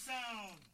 sound.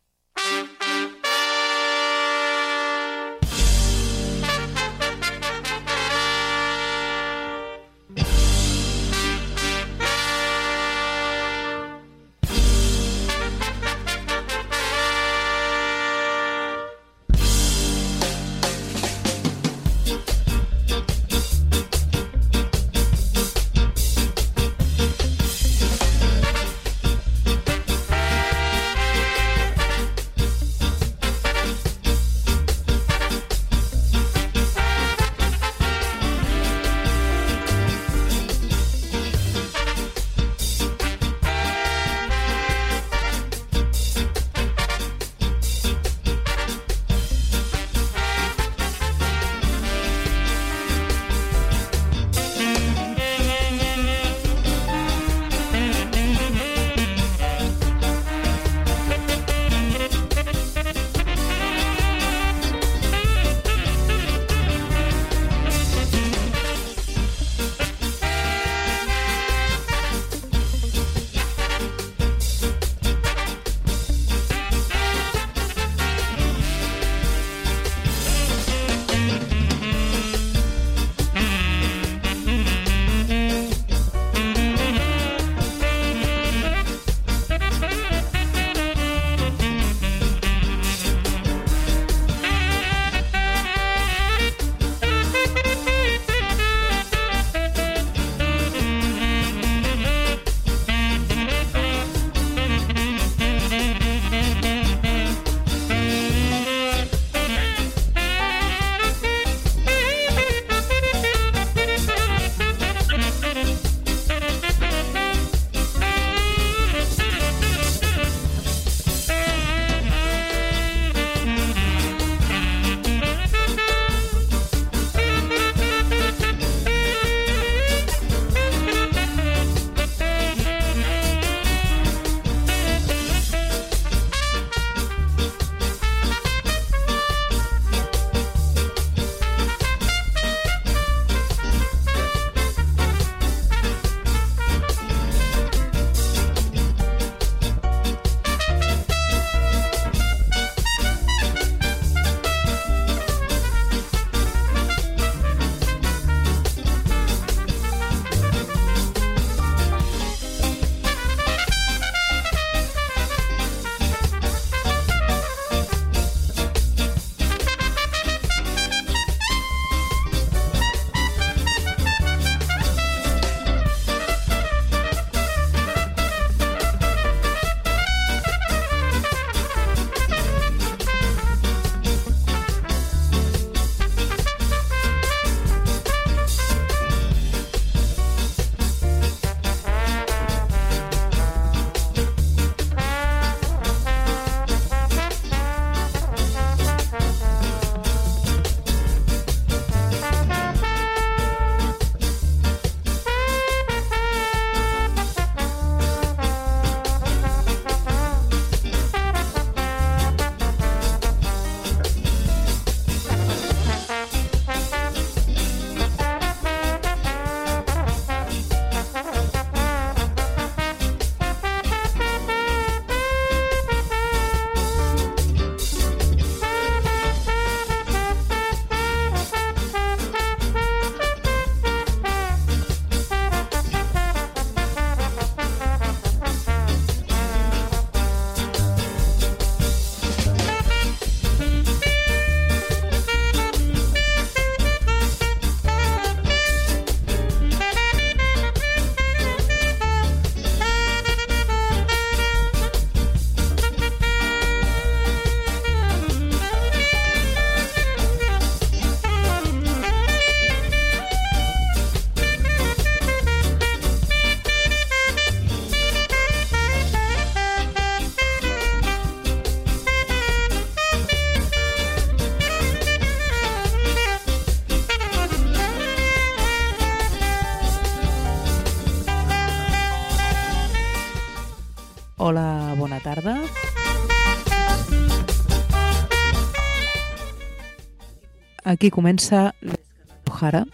Aquí comença l'Ojara.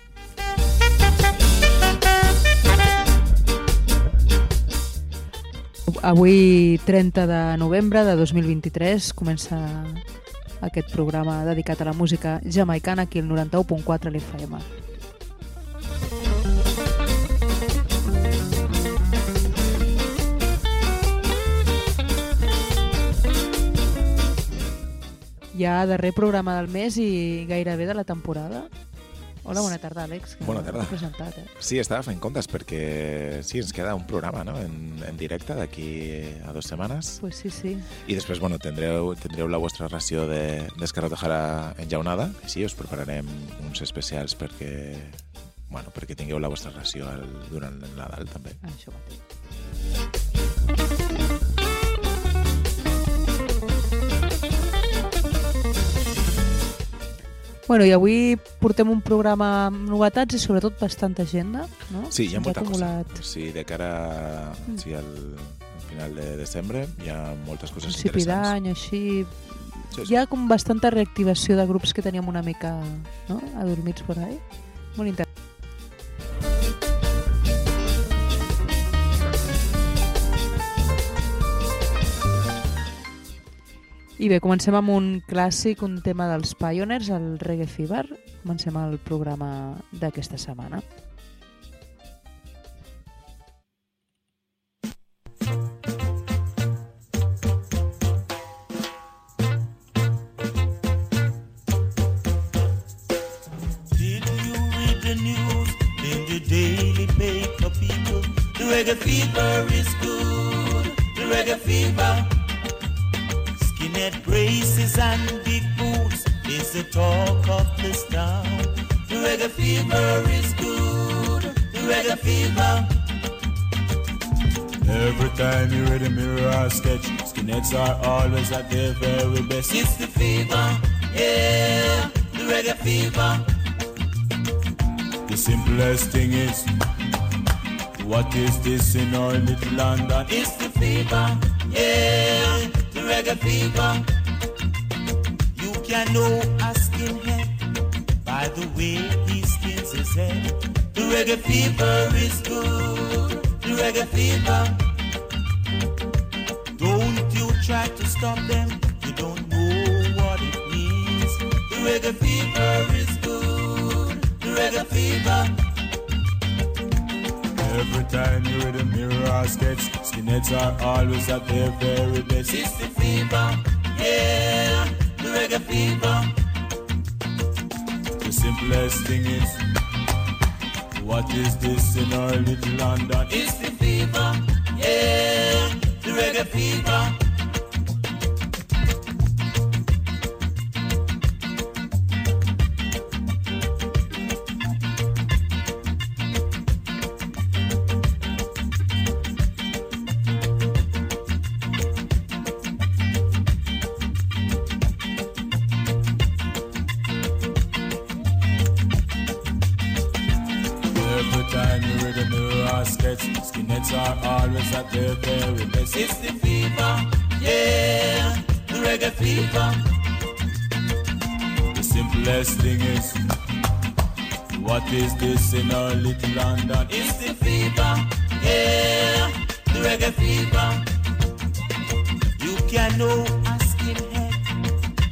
avui 30 de novembre de 2023 comença aquest programa dedicat a la música jamaicana aquí al 91.4 l'FM. Ja darrer programa del mes i gairebé de la temporada. Hola, bona tarda, Àlex. que Bona tarda. presentat, eh? Sí, estava fent comptes perquè sí, ens queda un programa no? en, en directe d'aquí a dues setmanes Pues sí, sí. i després bueno, tindreu, tindreu la vostra ració de- d'Esquerra de enjaunada i sí, us prepararem uns especials perquè, bueno, perquè tingueu la vostra ració al, durant el Nadal també. Això mateix. Bueno, i avui portem un programa amb novetats i sobretot bastanta agenda, no? Sí, hi ha molta acumulat cosa. Sí, de cara Mm. sí, al, al final de desembre hi ha moltes coses principi interessants. d'any, així... Sí, sí. Hi ha com bastanta reactivació de grups que teníem una mica no? adormits por ahí. Molt interessant. I bé, comencem amb un clàssic, un tema dels Pioneers, el Reggae Fever. Comencem el programa d'aquesta setmana. You the news in the daily paper? The reggae fever is good. The reggae fever. Skinhead braces and big boots is the talk of this town. The reggae fever is good. The reggae fever. Every time you read a mirror sketch, skinheads are always at their very best. It's the fever, yeah, the reggae fever. The simplest thing is, what is this in our little London? It's the fever, yeah, reggae fever. You can know a skinhead by the way he skins his head. The reggae fever is good, the reggae fever. Don't you try to stop them, you don't know what it means. The reggae fever is good, the reggae fever. Every time you read the mirror sketch, skinheads are always at their very best. It's the fever, yeah, the reggae fever. The simplest thing is, what is this in our little London? It's the fever, yeah, the reggae fever. Can know a skinhead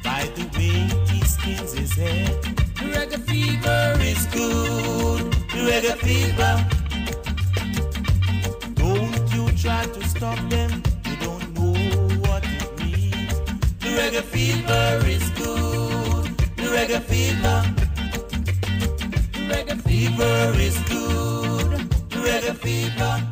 by the way he skins his head. The reggae fever is good. The reggae fever. Don't you try to stop them. You don't know what it means. The reggae fever is good. The reggae fever. The reggae fever is good. The reggae fever.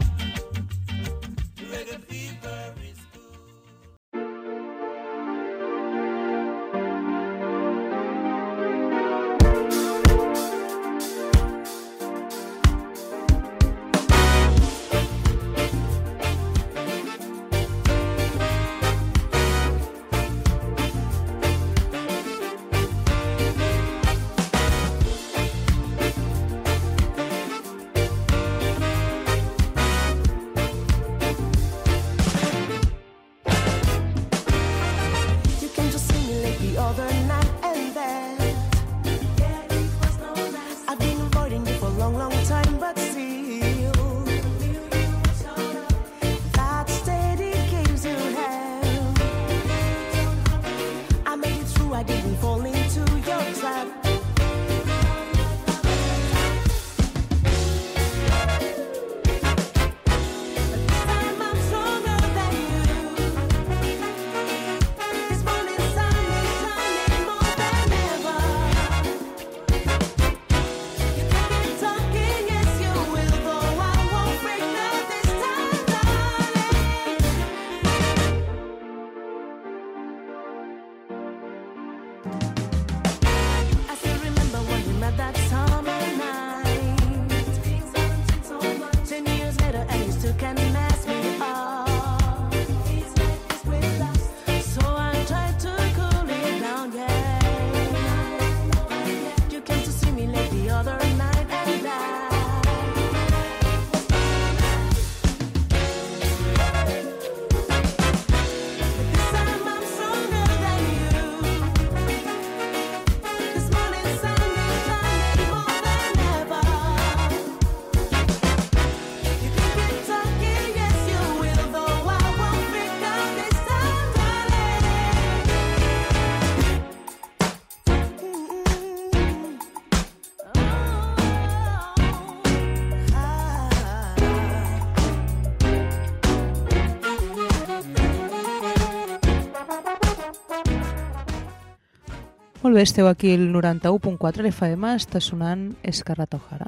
Molt bé, esteu aquí el 91.4 l'FM, està sonant Escarrat O'Hara.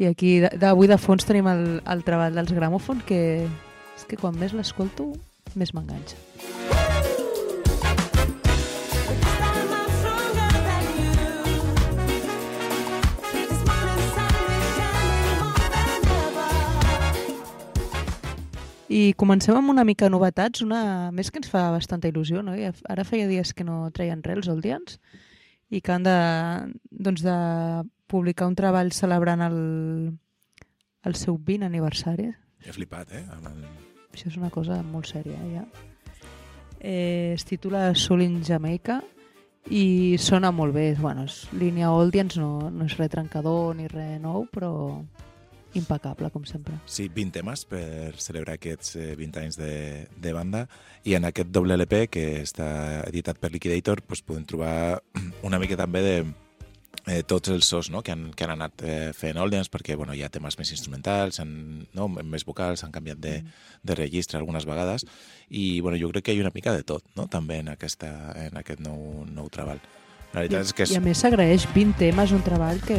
I aquí, d'avui de fons tenim el, el treball dels gramòfons, que és que quan més l'escolto, més m'enganxa. I comencem amb una mica novetats, una més que ens fa bastanta il·lusió, no? I ara feia dies que no treien res els Oldians i que han de, doncs de publicar un treball celebrant el, el seu 20 aniversari. He flipat, eh? Amb el... Això és una cosa molt sèria, eh, ja. Eh, es titula Soul in Jamaica i sona molt bé. Bueno, és línia Oldians, no, no és res trencador ni res nou, però impecable, com sempre. Sí, 20 temes per celebrar aquests eh, 20 anys de, de banda i en aquest doble LP que està editat per Liquidator doncs podem trobar una mica també de eh, tots els sos no? que, han, que han anat eh, fent Oldians perquè bueno, hi ha temes més instrumentals, han, no? més vocals, han canviat de, de registre algunes vegades i bueno, jo crec que hi ha una mica de tot no? també en, aquesta, en aquest nou, nou treball. La veritat és que és... I a més s'agraeix 20 temes, un treball que...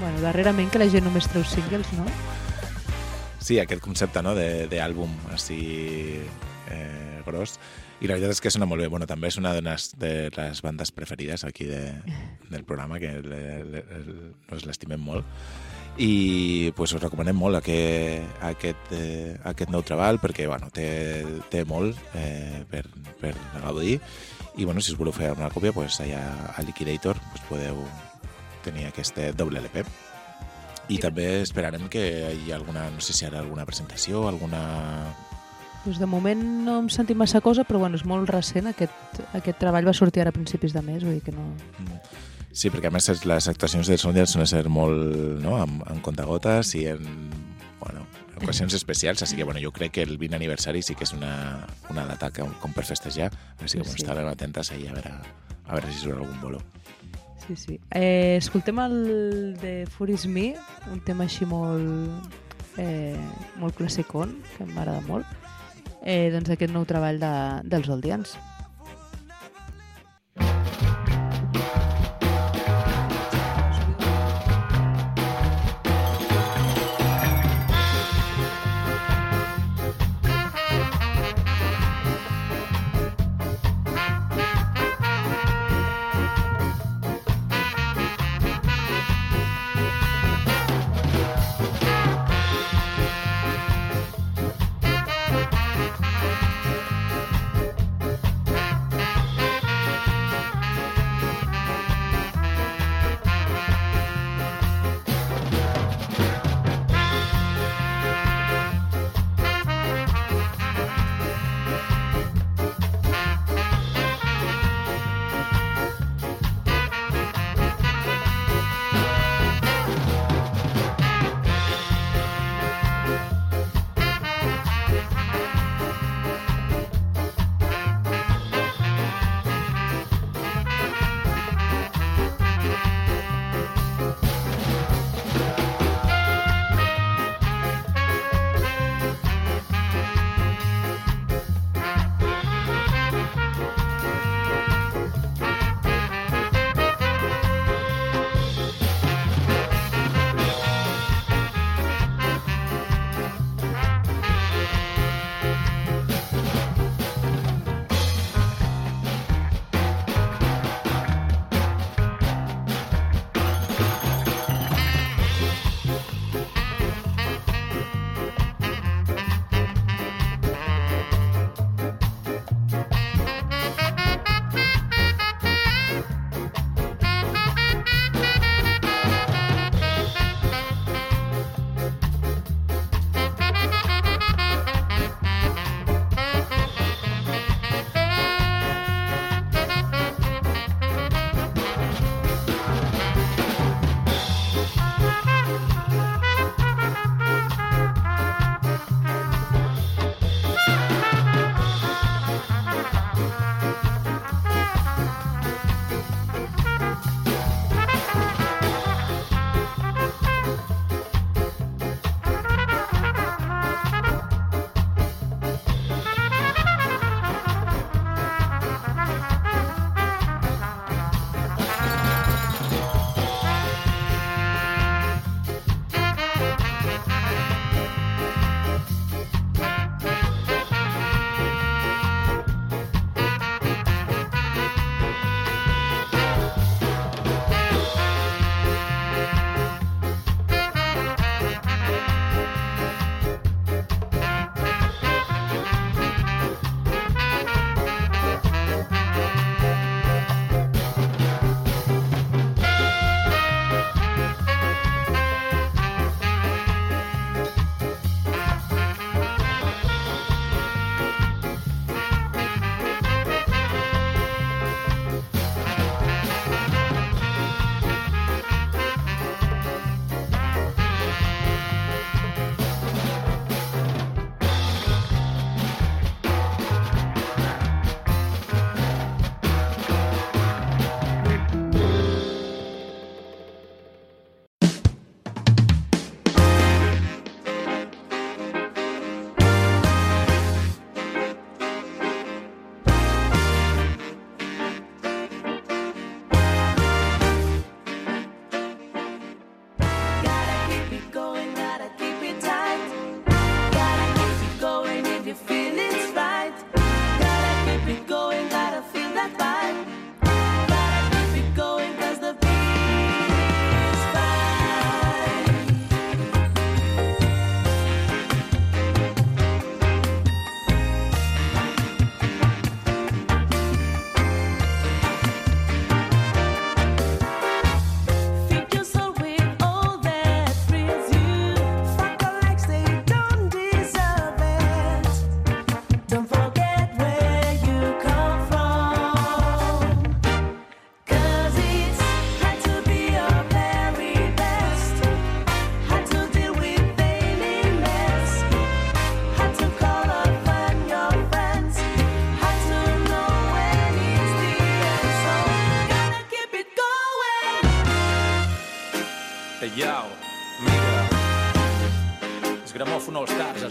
Bueno, darrerament que la gent només treu singles, no? Sí, aquest concepte no, d'àlbum així eh, gros. I la veritat és que sona molt bé. Bueno, també és una de les, de les bandes preferides aquí de, del programa, que le, le, nos l'estimem molt. I pues, us recomanem molt aquest, aquest, eh, aquest nou treball perquè bueno, té, té molt eh, per, per gaudir i bueno, si us voleu fer una còpia pues, allà a Liquidator pues, podeu tenir aquest doble LP. I també esperarem que hi ha alguna, no sé si ha alguna presentació, alguna... Pues de moment no hem sentit massa cosa, però bueno, és molt recent. Aquest, aquest treball va sortir ara a principis de mes, vull dir que no... Sí, perquè a més les actuacions Sondians són a ser molt no? amb, amb contagotes i en bueno, ocasions especials, així que bueno, jo crec que el 20 aniversari sí que és una, una data que, com per festejar, així que bueno, Sí. estarem atentes ahí a veure, a veure si surt algun bolo. Sí, sí. Eh, escoltem el de For Is Me, un tema així molt, eh, molt classicón, que m'agrada molt. Eh, doncs aquest nou treball de, dels Oldians.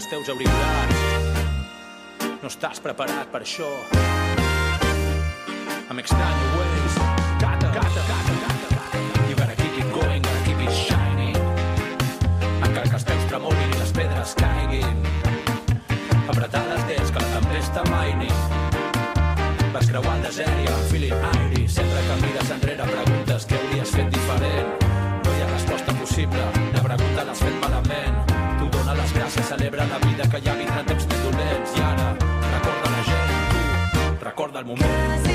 Els teus auriculars. No estàs preparat per això. Amb extraño ways. Cata, cata, cata, cata, cata. You gotta keep it going, gotta keep it shining. Encara que els peus tremolin i les pedres caiguin. Apretar les dents que la tempesta maini. Vas creuar el desert i I'm feeling airy. Sempre que mires enrere preguntes què hauries fet diferent. No hi ha resposta possible, la vida que ja vindran temps més dolents. I ara, recorda la gent, tu, recorda el moment.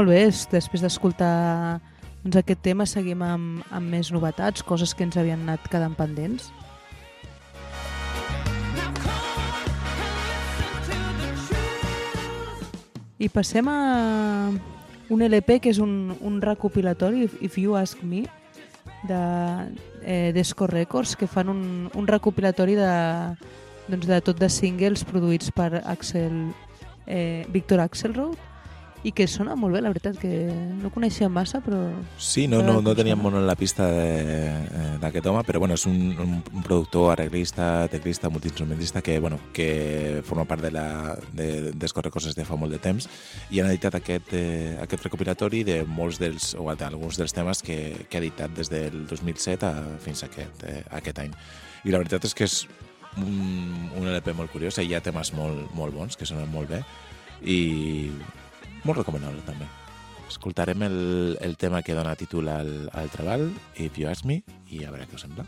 Molt bé, és- després d'escoltar doncs, aquest tema seguim amb, amb més novetats, coses que ens havien anat quedant pendents. I passem a un LP que és un, un recopilatori, If- If You Ask Me, de eh, Desco Records, que fan un, un recopilatori de, doncs, de tot de singles produïts per Axel, eh, Víctor Axelrod i que sona molt bé, la veritat, que no coneixia massa, però... Sí, no, no, no teníem molt en la pista de- eh, d'aquest home, però bueno, és un, un, productor, arreglista, teclista, multiinstrumentista que, bueno, que forma part de la, de, d'Escorre Coses de fa molt de temps i han editat aquest, eh, aquest recopilatori de molts dels, o d'alguns dels temes que, que ha editat des del 2007 a, fins a aquest, eh, aquest any. I la veritat és que és un, un LP molt curiós, hi ha temes molt, molt bons, que sonen molt bé, i molt recomanable també. Escoltarem el, el tema que dona títol al, al treball, If You Ask Me, i a veure què us sembla.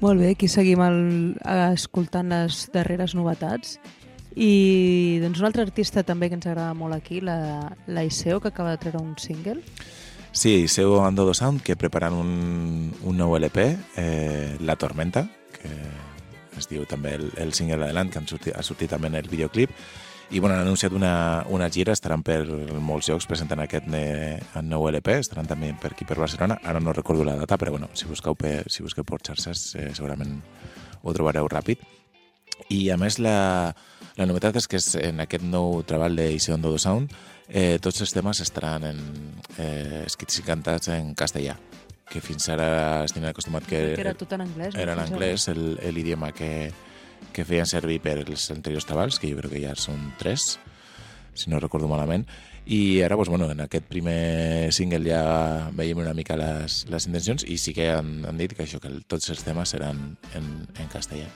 Molt bé, aquí seguim el, escoltant les darreres novetats. I doncs un altre artista també que ens agrada molt aquí, la, la Iseo, que acaba de treure un single. Sí, Seu Andodo Sound, que preparen un, un nou LP, eh, La Tormenta, que es diu també el, el single Adelant, que han sortit, ha sortit també en el videoclip, i bueno, han anunciat una, una gira, estaran per molts llocs presentant aquest ne, nou LP, estaran també per aquí per Barcelona, ara no recordo la data, però bueno, si busqueu, per, si busqueu per xarxes eh, segurament ho trobareu ràpid. I a més la, la novetat és que és en aquest nou treball de Isidon Dodo Sound eh, tots els temes estaran en, eh, escrits i cantats en castellà que fins ara es tenien acostumat que, que era tot en anglès. era en anglès el- l'idioma que, que feien servir per els anteriors treballs, que jo crec que ja són tres, si no recordo malament. I ara, doncs, bueno, en aquest primer single ja veiem una mica les, les intencions i sí que han, han dit que això, que tots els temes seran en, en castellà.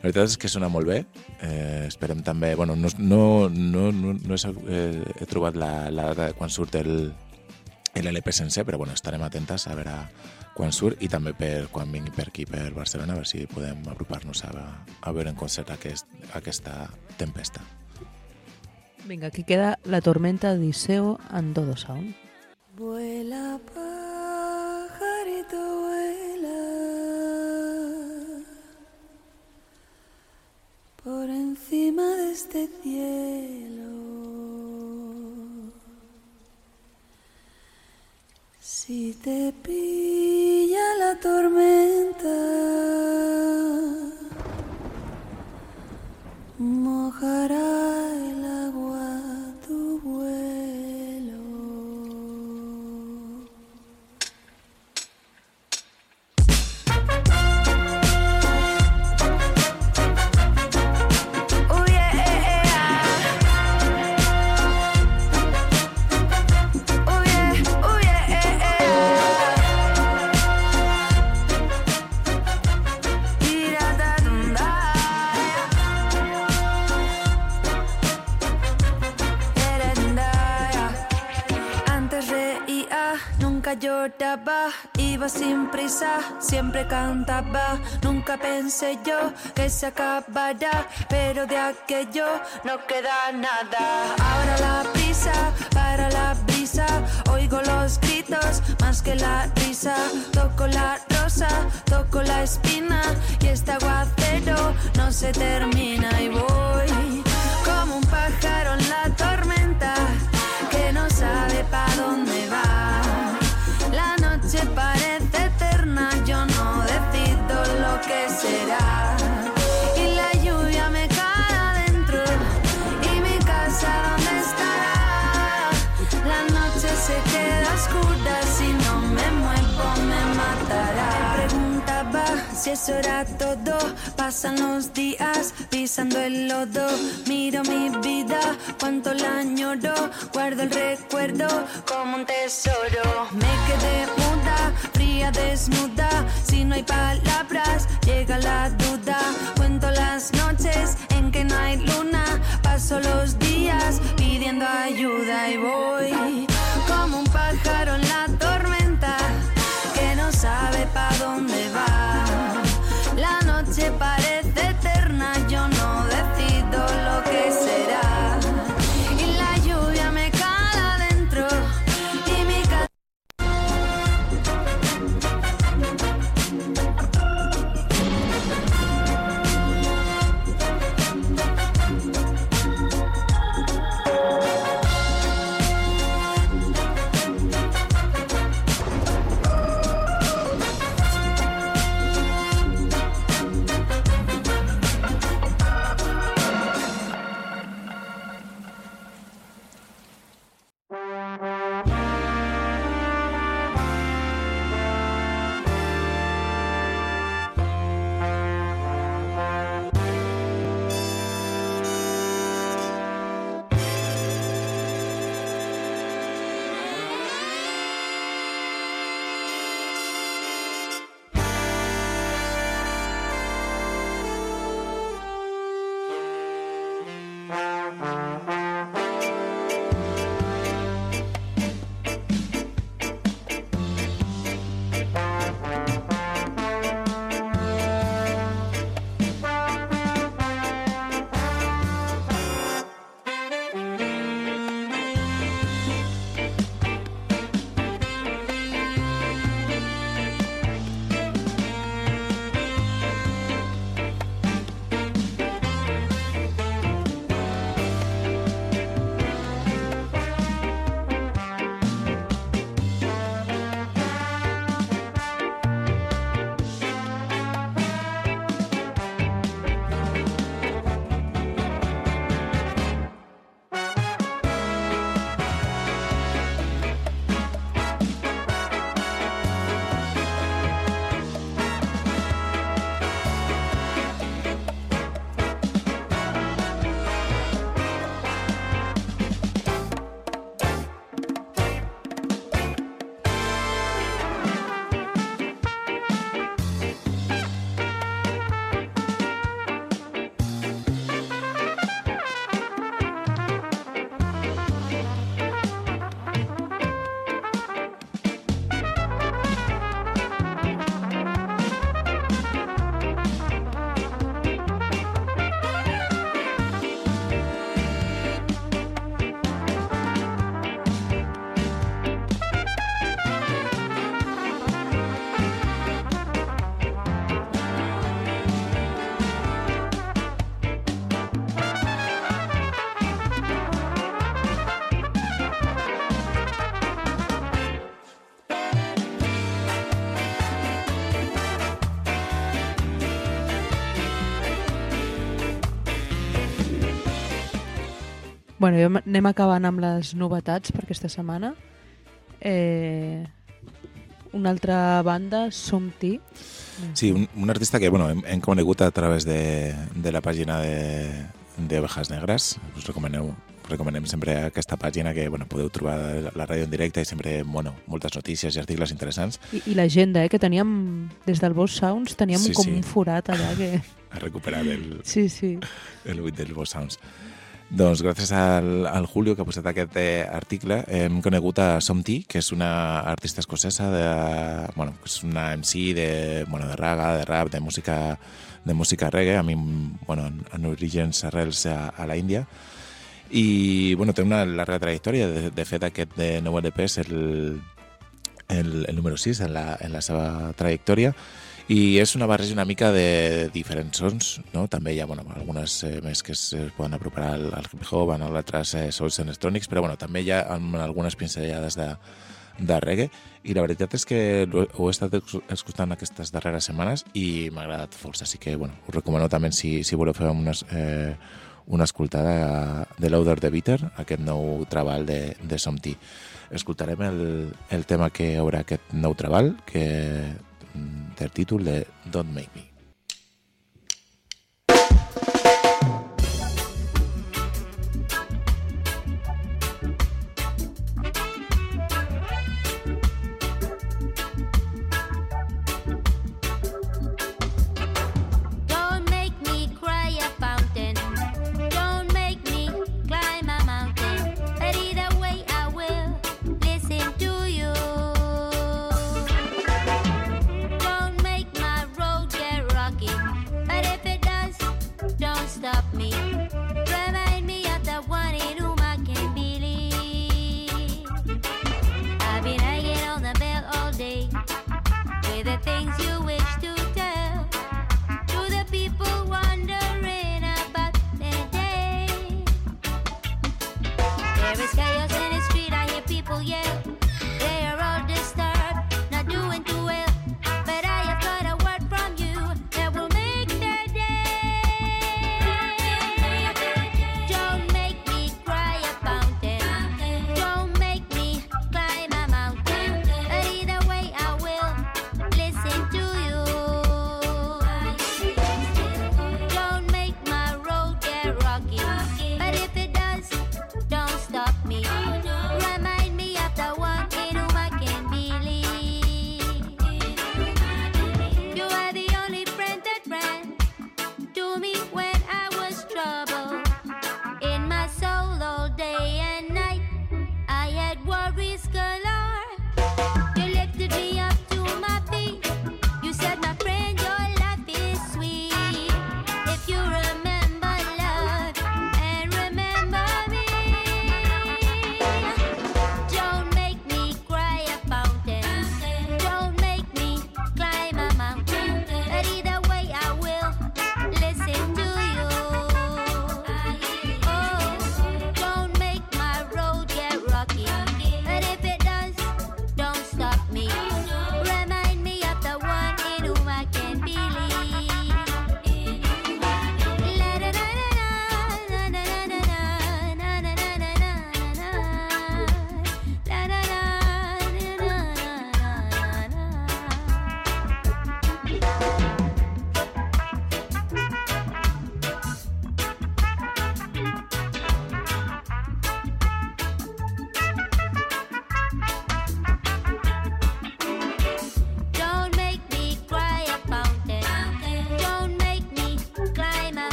La veritat és que sona molt bé. Eh, esperem també... Bueno, no, no, no, no, no he, eh, he trobat la, la data quan surt l'LP sencer, però bueno, estarem atentes a veure quan surt i també per quan vingui per aquí, per Barcelona, a veure si podem apropar-nos a, a veure en concert aquest, aquesta tempesta. Vinga, aquí queda La tormenta d'Iseo en Dodo Sound. Vuela, pajarito, vuela por encima de este cielo. Si te pilla la tormenta, Pensé yo que se acabará, pero de aquello no queda nada. Ahora la prisa para la brisa, oigo los gritos más que la risa. Toco la rosa, toco la espina y este aguacero no se termina y voy como un pájaro en la tormenta eso era todo. Pasan los días pisando el lodo. Miro mi vida, cuánto la añoro. Guardo el recuerdo como un tesoro. Me quedé muda, fría, desnuda. Si no hay palabras, llega la duda. Cuento las noches en que no hay luna. Paso los días pidiendo ayuda y voy como un pájaro en la tormenta que no sabe para dónde va. La Bueno, jo anem acabant amb les novetats per aquesta setmana. Eh, una altra banda, Som-Ti. Sí, un, un artista que bueno, hem, hem conegut a través de, de la pàgina de, de Ovejas Negres. Us recomaneu, recomanem sempre aquesta pàgina que bueno, podeu trobar la, la ràdio en directe i sempre bueno, moltes notícies i articles interessants I, I l'agenda, eh, que teníem, des del Boss Sounds, teníem Sí, com sí. un forat allà que... a recuperar el, Sí, sí. el buit dels Boss Sounds. Doncs gràcies al, al Julio que ha posat aquest eh, article hem conegut a Somti, que és una artista escocesa de, bueno, és una MC de, bueno, de raga, de rap, de música de música reggae, a mi, bueno, en, en orígens arrels a, a la Índia. I bueno, té una llarga trajectòria. De, de fet aquest de nou LP és el, el, el número 6 en la, en la seva trajectòria i és una barreja una mica de diferents sons, no? També hi ha bueno, algunes eh, més que es, poden apropar al, al hip-hop, en altres eh, sons electrònics, però bueno, també hi ha algunes pinzellades de, de reggae i la veritat és que ho, he estat escoltant aquestes darreres setmanes i m'ha agradat força, així que bueno, us recomano també si, si voleu fer unes, eh, una escoltada de Louder the Bitter, aquest nou treball de, de Somti. Escoltarem el, el tema que obre aquest nou treball, que mm, té el títol de Don't Make Me.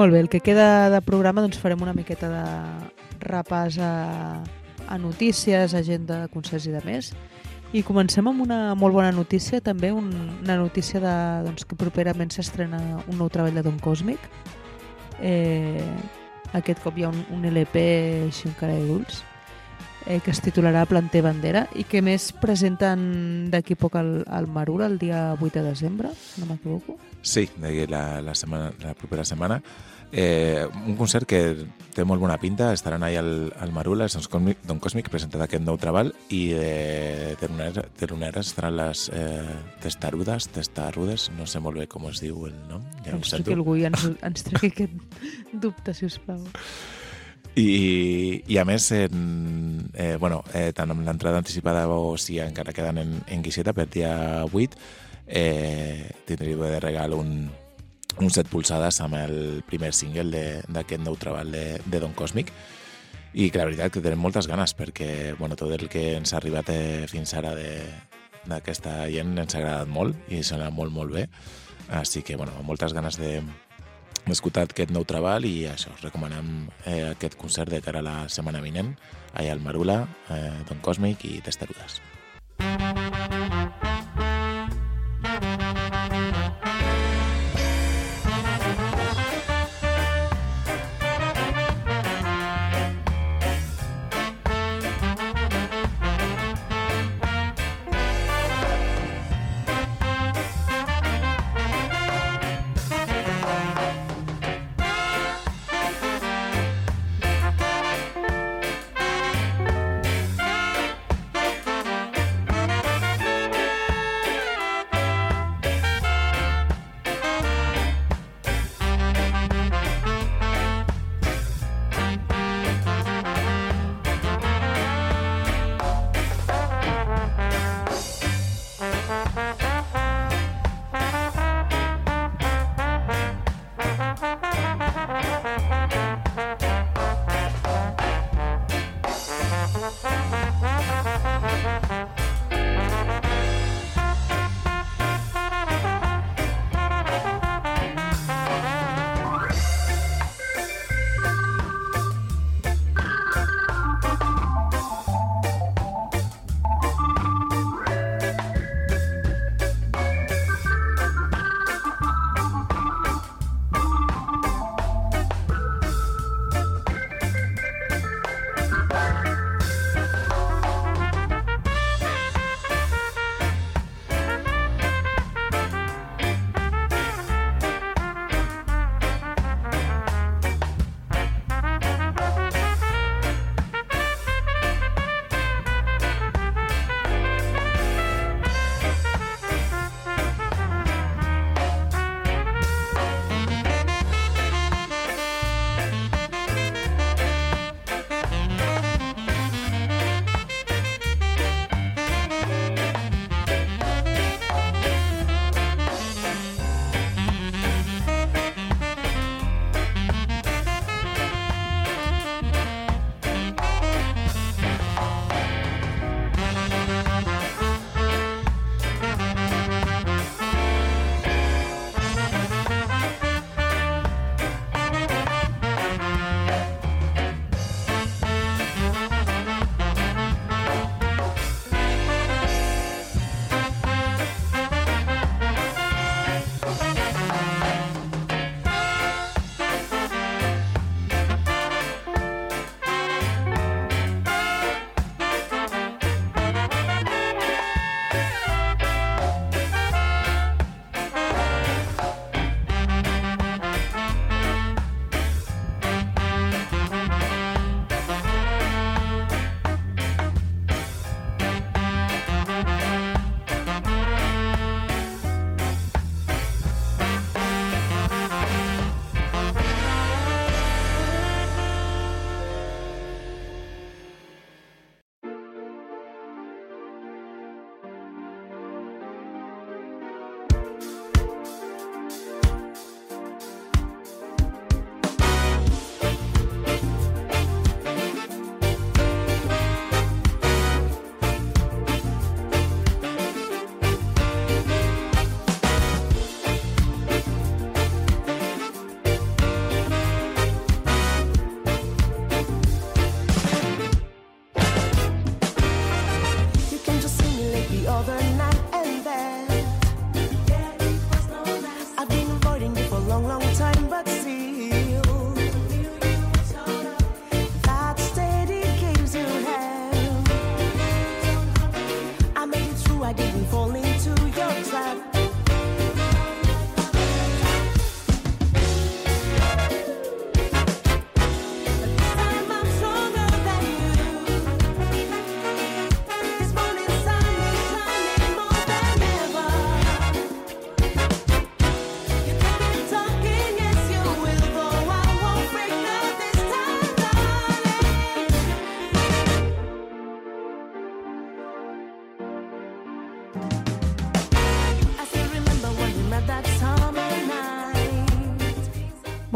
Molt bé, el que queda de programa doncs farem una miqueta de repàs a, a notícies, agenda concerts i de més. I comencem amb una molt bona notícia, també un, una notícia de, doncs, que properament s'estrena un nou treball de Don Cosmic. Eh, aquest cop hi ha un, un LP així encara de dulç, eh, que es titularà Planter Bandera i que més presenten d'aquí poc al, al Marul el dia 8 de desembre, si no m'equivoco. Sí, de la, la, setmana, la propera setmana. Eh, un concert que té molt bona pinta, estaran ahí al, al Marula, és Don Cosmic presentat aquest nou treball i de Teroneres, Teroneres estaran les eh, testarudes, testarudes, no sé molt bé com es diu el nom, ja ens sento. truqui algú i ens, ens tregui aquest dubte, si us plau. I, i a més, en, eh, bueno, eh, tant amb l'entrada anticipada o si encara queden en, en guixeta per dia 8, eh, tindríeu de regal un, un set pulsades amb el primer single d'aquest nou treball de, de Don Cosmic. I que la veritat que tenim moltes ganes perquè bueno, tot el que ens ha arribat eh, fins ara d'aquesta gent ens ha agradat molt i sona molt molt bé. Així que bueno, moltes ganes de d'escoltar aquest nou treball i això, us recomanem eh, aquest concert de cara a la setmana vinent allà al Marula, eh, Don Cosmic i Testarudes. Thank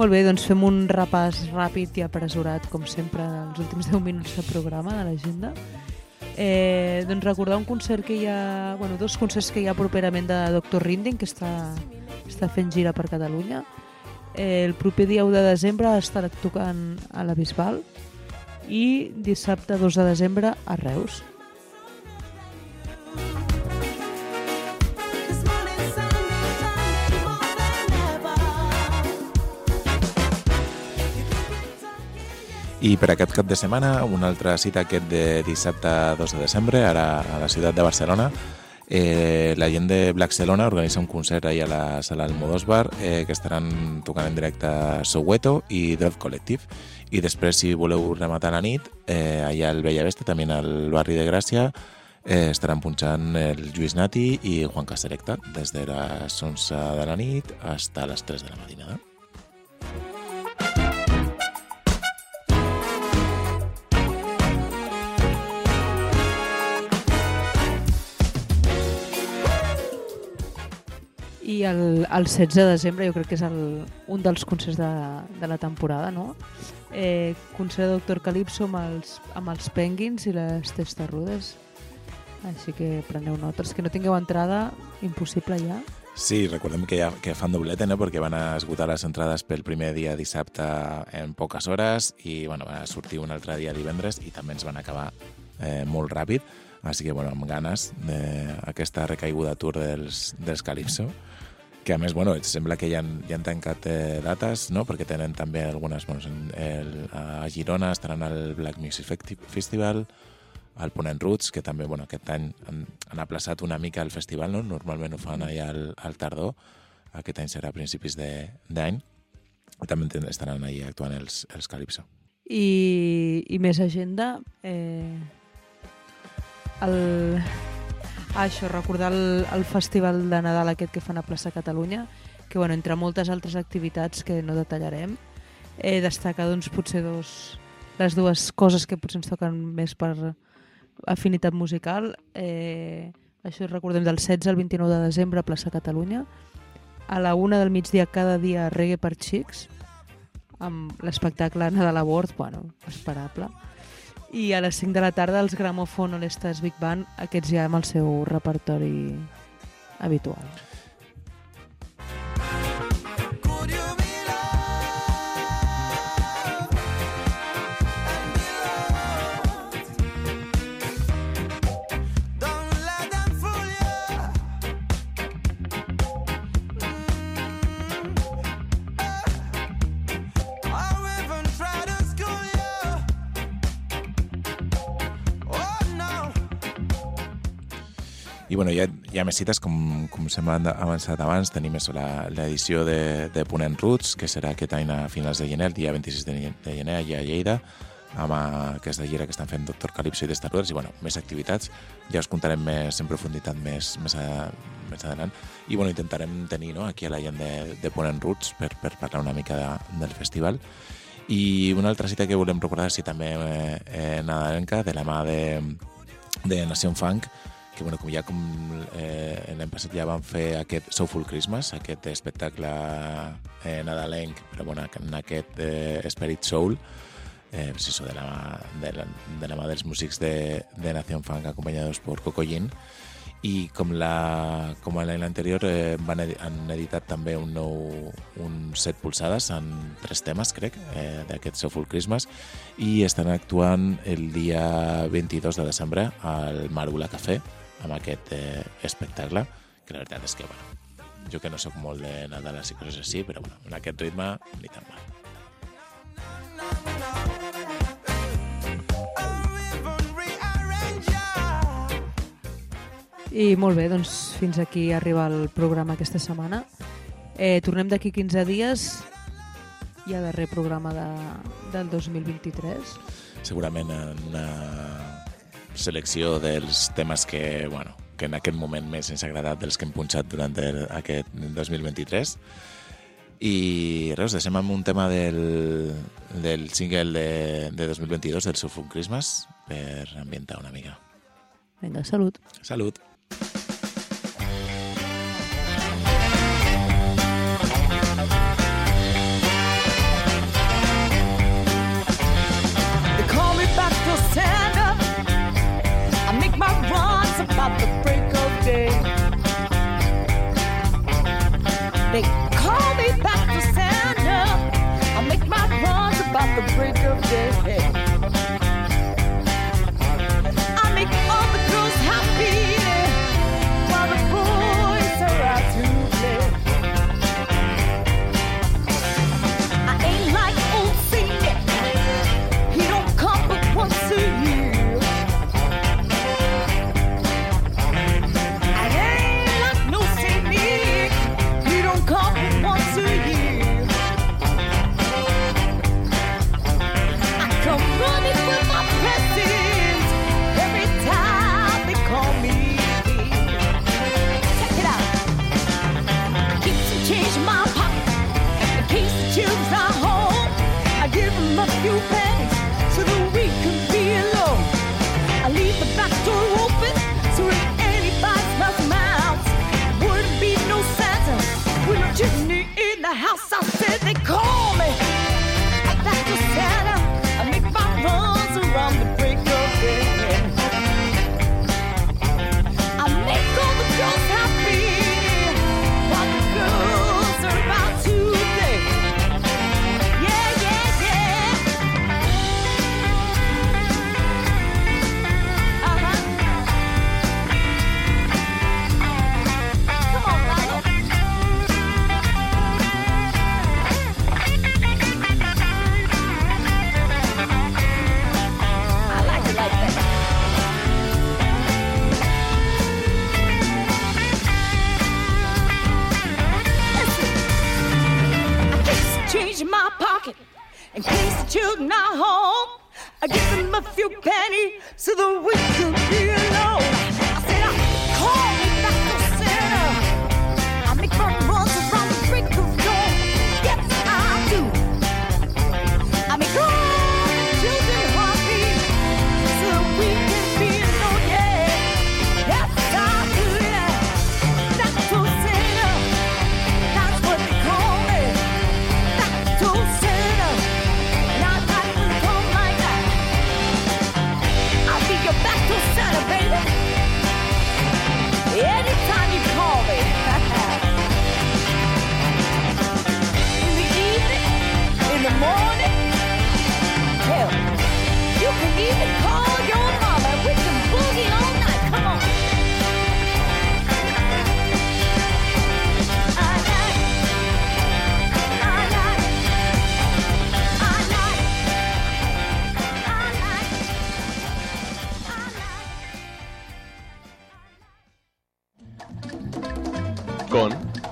Molt bé, doncs fem un repàs ràpid i apressurat, com sempre, els últims 10 minuts de programa de l'agenda. Eh, doncs recordar un concert que hi ha, bueno, dos concerts que hi ha properament de Dr. Rinding, que està, està fent gira per Catalunya. Eh, el proper dia 1 de desembre estarà tocant a la Bisbal i dissabte 2 de desembre a Reus. I per aquest cap de setmana, una altra cita aquest de dissabte 2 de desembre, ara a la ciutat de Barcelona. Eh, la gent de Blackcelona organitza un concert ahir a la sala Almodóvar eh, que estaran tocant en directe Soweto i Drop Collective. I després, si voleu rematar la nit, eh, allà al Bellavesta, també al barri de Gràcia, eh, estaran punxant el Lluís Nati i Juan Caserecta des de les 11 de la nit fins a les 3 de la matinada. I el, el 16 de desembre jo crec que és el, un dels concerts de, de la temporada, no? Eh, concert de Doctor Calypso amb els, amb els Penguins i les Testarudes. Així que preneu notes. Que no tingueu entrada, impossible ja. Sí, recordem que ja que fan doblete, no? perquè van a esgotar les entrades pel primer dia dissabte en poques hores i bueno, van a sortir un altre dia divendres i també ens van acabar eh, molt ràpid. Així que, bueno, amb ganes d'aquesta recaiguda tour dels, dels Calypso, que a més, bueno, sembla que ja han, ja han tancat eh, dates, no? perquè tenen també algunes... Bueno, en el, a Girona estaran al Black Music Festi- Festival, al Ponent Roots, que també bueno, aquest any han, han aplaçat una mica el festival, no? normalment ho fan allà al, al tardor, aquest any serà a principis d'any, i també estaran allà actuant els, els Calypso. I, i més agenda. Eh, el, ah, això, recordar el, el festival de Nadal aquest que fan a plaça Catalunya, que bueno, entre moltes altres activitats que no detallarem, eh, destacar doncs, potser dos, les dues coses que potser ens toquen més per afinitat musical. Eh, això recordem del 16 al 29 de desembre a plaça Catalunya. A la una del migdia cada dia reggae per xics, amb l'espectacle Nadal a bord, bueno, esperable. I a les 5 de la tarda els Gramophone All Big Band, aquests ja amb el seu repertori habitual. I bueno, hi ha, hi ha més cites, com, com s'ha avançat abans. Tenim l'edició de, de Ponent Roots, que serà aquest any a finals de gener, el dia 26 de, gener, allà a Lleida, amb aquesta gira que estan fent Doctor Calypso i Testarudes, i bueno, més activitats. Ja us contarem més en profunditat més, més, a, més endavant. I bueno, intentarem tenir no, aquí a la gent de, de Ponent Roots per, per parlar una mica de, del festival. I una altra cita que volem recordar, sí, també eh, eh, nadalenca, de la mà de, de Nació Funk, que bueno, com ja com eh, l'any passat ja van fer aquest Soulful Christmas, aquest espectacle eh, nadalenc, però bueno, en aquest eh, Spirit Soul, eh, pues eso, de, la, de, la, de la mà dels músics de, de Nación Funk acompanyats per Coco Yin, i com, la, com l'any anterior eh, van edi han editat també un nou un set polsades en tres temes, crec, eh, d'aquest Soulful Christmas i estan actuant el dia 22 de desembre al Marula Café amb aquest eh, espectacle que la veritat és que, bueno, jo que no sóc molt de Nadal i coses així, però bueno, en aquest ritme ni tan mal. I molt bé, doncs fins aquí arriba el programa aquesta setmana. Eh, tornem d'aquí 15 dies i a darrer programa de, del 2023. segurament en una selecció dels temes que, bueno, que en aquest moment més ens ha agradat dels que hem punxat durant el, aquest 2023. I res, deixem amb un tema del, del single de, de 2022, del Soulful Christmas, per ambientar una mica. Vinga, salut. Salut! They call me back to sound up. I'll make my runs about the break of day. in my pocket in case the children are home. I give them a few pennies so that we could be alone.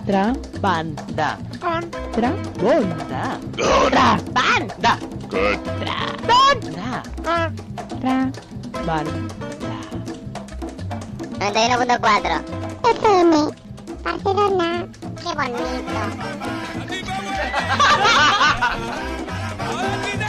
contra banda contra banda Contrabanda. Contrabanda. Contrabanda. Contrabanda. Contrabanda. 91.4. FM. Barcelona. Qué bonito.